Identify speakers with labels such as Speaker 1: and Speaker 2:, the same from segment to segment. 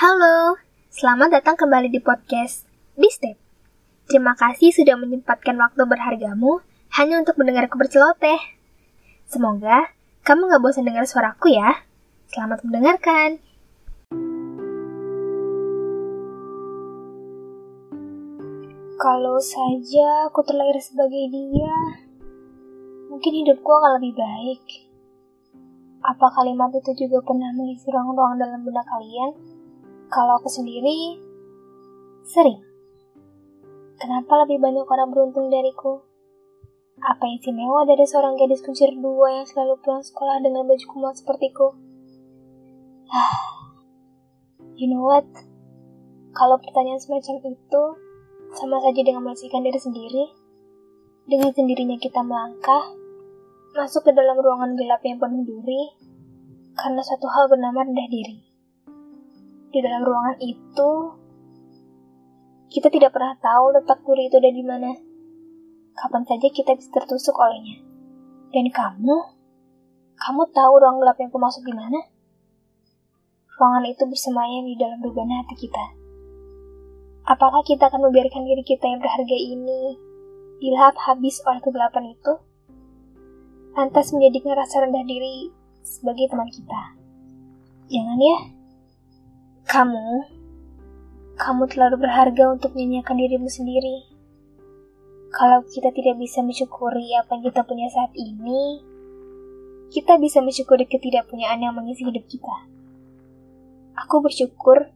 Speaker 1: Halo, selamat datang kembali di podcast di Step. Terima kasih sudah menyempatkan waktu berhargamu hanya untuk mendengarku berceloteh. Semoga kamu gak bosan dengar suaraku ya. Selamat mendengarkan. Kalau saja aku terlahir sebagai dia, mungkin hidupku akan lebih baik. Apa kalimat itu juga pernah mengisi ruang-ruang dalam benak kalian? Kalau aku sendiri, sering. Kenapa lebih banyak orang beruntung dariku? Apa yang istimewa dari seorang gadis kuncir dua yang selalu pulang sekolah dengan baju kumal sepertiku? you know what? Kalau pertanyaan semacam itu, sama saja dengan membersihkan diri sendiri. Dengan sendirinya kita melangkah, masuk ke dalam ruangan gelap yang penuh duri, karena satu hal bernama rendah diri di dalam ruangan itu kita tidak pernah tahu letak duri itu ada di mana. Kapan saja kita bisa tertusuk olehnya. Dan kamu, kamu tahu ruang gelap yang aku masuk di mana? Ruangan itu bersemayam di dalam beban hati kita. Apakah kita akan membiarkan diri kita yang berharga ini dilahap habis oleh kegelapan itu? Lantas menjadikan rasa rendah diri sebagai teman kita. Jangan ya. Kamu, kamu terlalu berharga untuk menyanyiakan dirimu sendiri. Kalau kita tidak bisa mensyukuri apa yang kita punya saat ini, kita bisa mensyukuri ketidakpunyaan yang mengisi hidup kita. Aku bersyukur,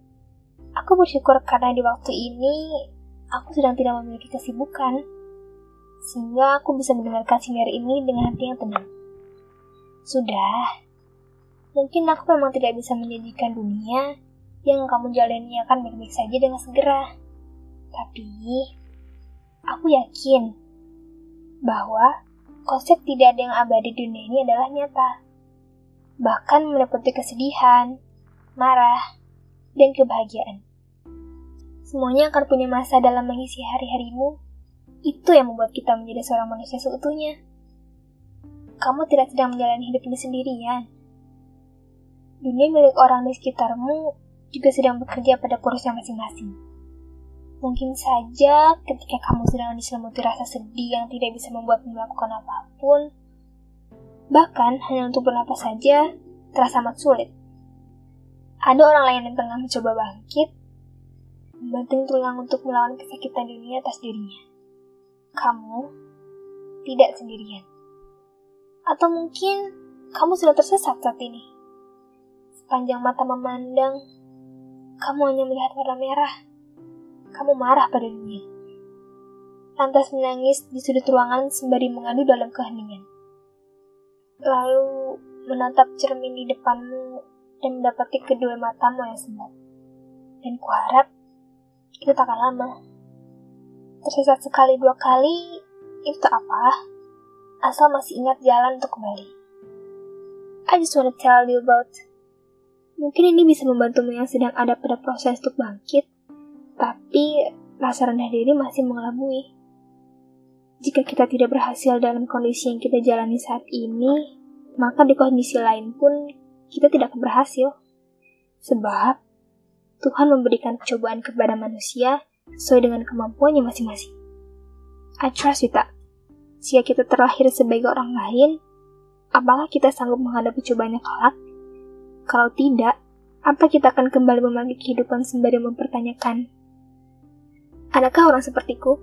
Speaker 1: aku bersyukur karena di waktu ini aku sedang tidak memiliki kesibukan, sehingga aku bisa mendengarkan sinar ini dengan hati yang tenang. Sudah, mungkin aku memang tidak bisa menjadikan dunia yang kamu jalani akan baik-baik saja dengan segera. Tapi, aku yakin bahwa konsep tidak ada yang abadi di dunia ini adalah nyata. Bahkan meliputi kesedihan, marah, dan kebahagiaan. Semuanya akan punya masa dalam mengisi hari-harimu. Itu yang membuat kita menjadi seorang manusia seutuhnya. Kamu tidak sedang menjalani hidup ini sendirian. Dunia milik orang di sekitarmu juga sedang bekerja pada porosnya masing-masing. Mungkin saja ketika kamu sedang diselimuti rasa sedih yang tidak bisa membuatmu melakukan apa pun, bahkan hanya untuk bernapas saja, terasa amat sulit. Ada orang lain yang tengah mencoba bangkit, membanting tulang untuk melawan kesakitan dunia atas dirinya. Kamu tidak sendirian. Atau mungkin kamu sudah tersesat saat ini. Sepanjang mata memandang, kamu hanya melihat warna merah. Kamu marah pada dunia. Lantas menangis di sudut ruangan sembari mengadu dalam keheningan. Lalu menatap cermin di depanmu dan mendapati kedua matamu yang sembuh. Dan kuharap itu tak akan lama. Tersesat sekali dua kali, itu tak apa. Asal masih ingat jalan untuk kembali. I just wanna tell you about Mungkin ini bisa membantumu yang sedang ada pada proses untuk bangkit, tapi rasa rendah diri masih mengelabui. Jika kita tidak berhasil dalam kondisi yang kita jalani saat ini, maka di kondisi lain pun kita tidak akan berhasil. Sebab Tuhan memberikan cobaan kepada manusia sesuai dengan kemampuannya masing-masing. I trust you, tak? Jika kita terlahir sebagai orang lain, apakah kita sanggup menghadapi cobaan yang kelak? Kalau tidak, apa kita akan kembali memiliki kehidupan sembari mempertanyakan, adakah orang sepertiku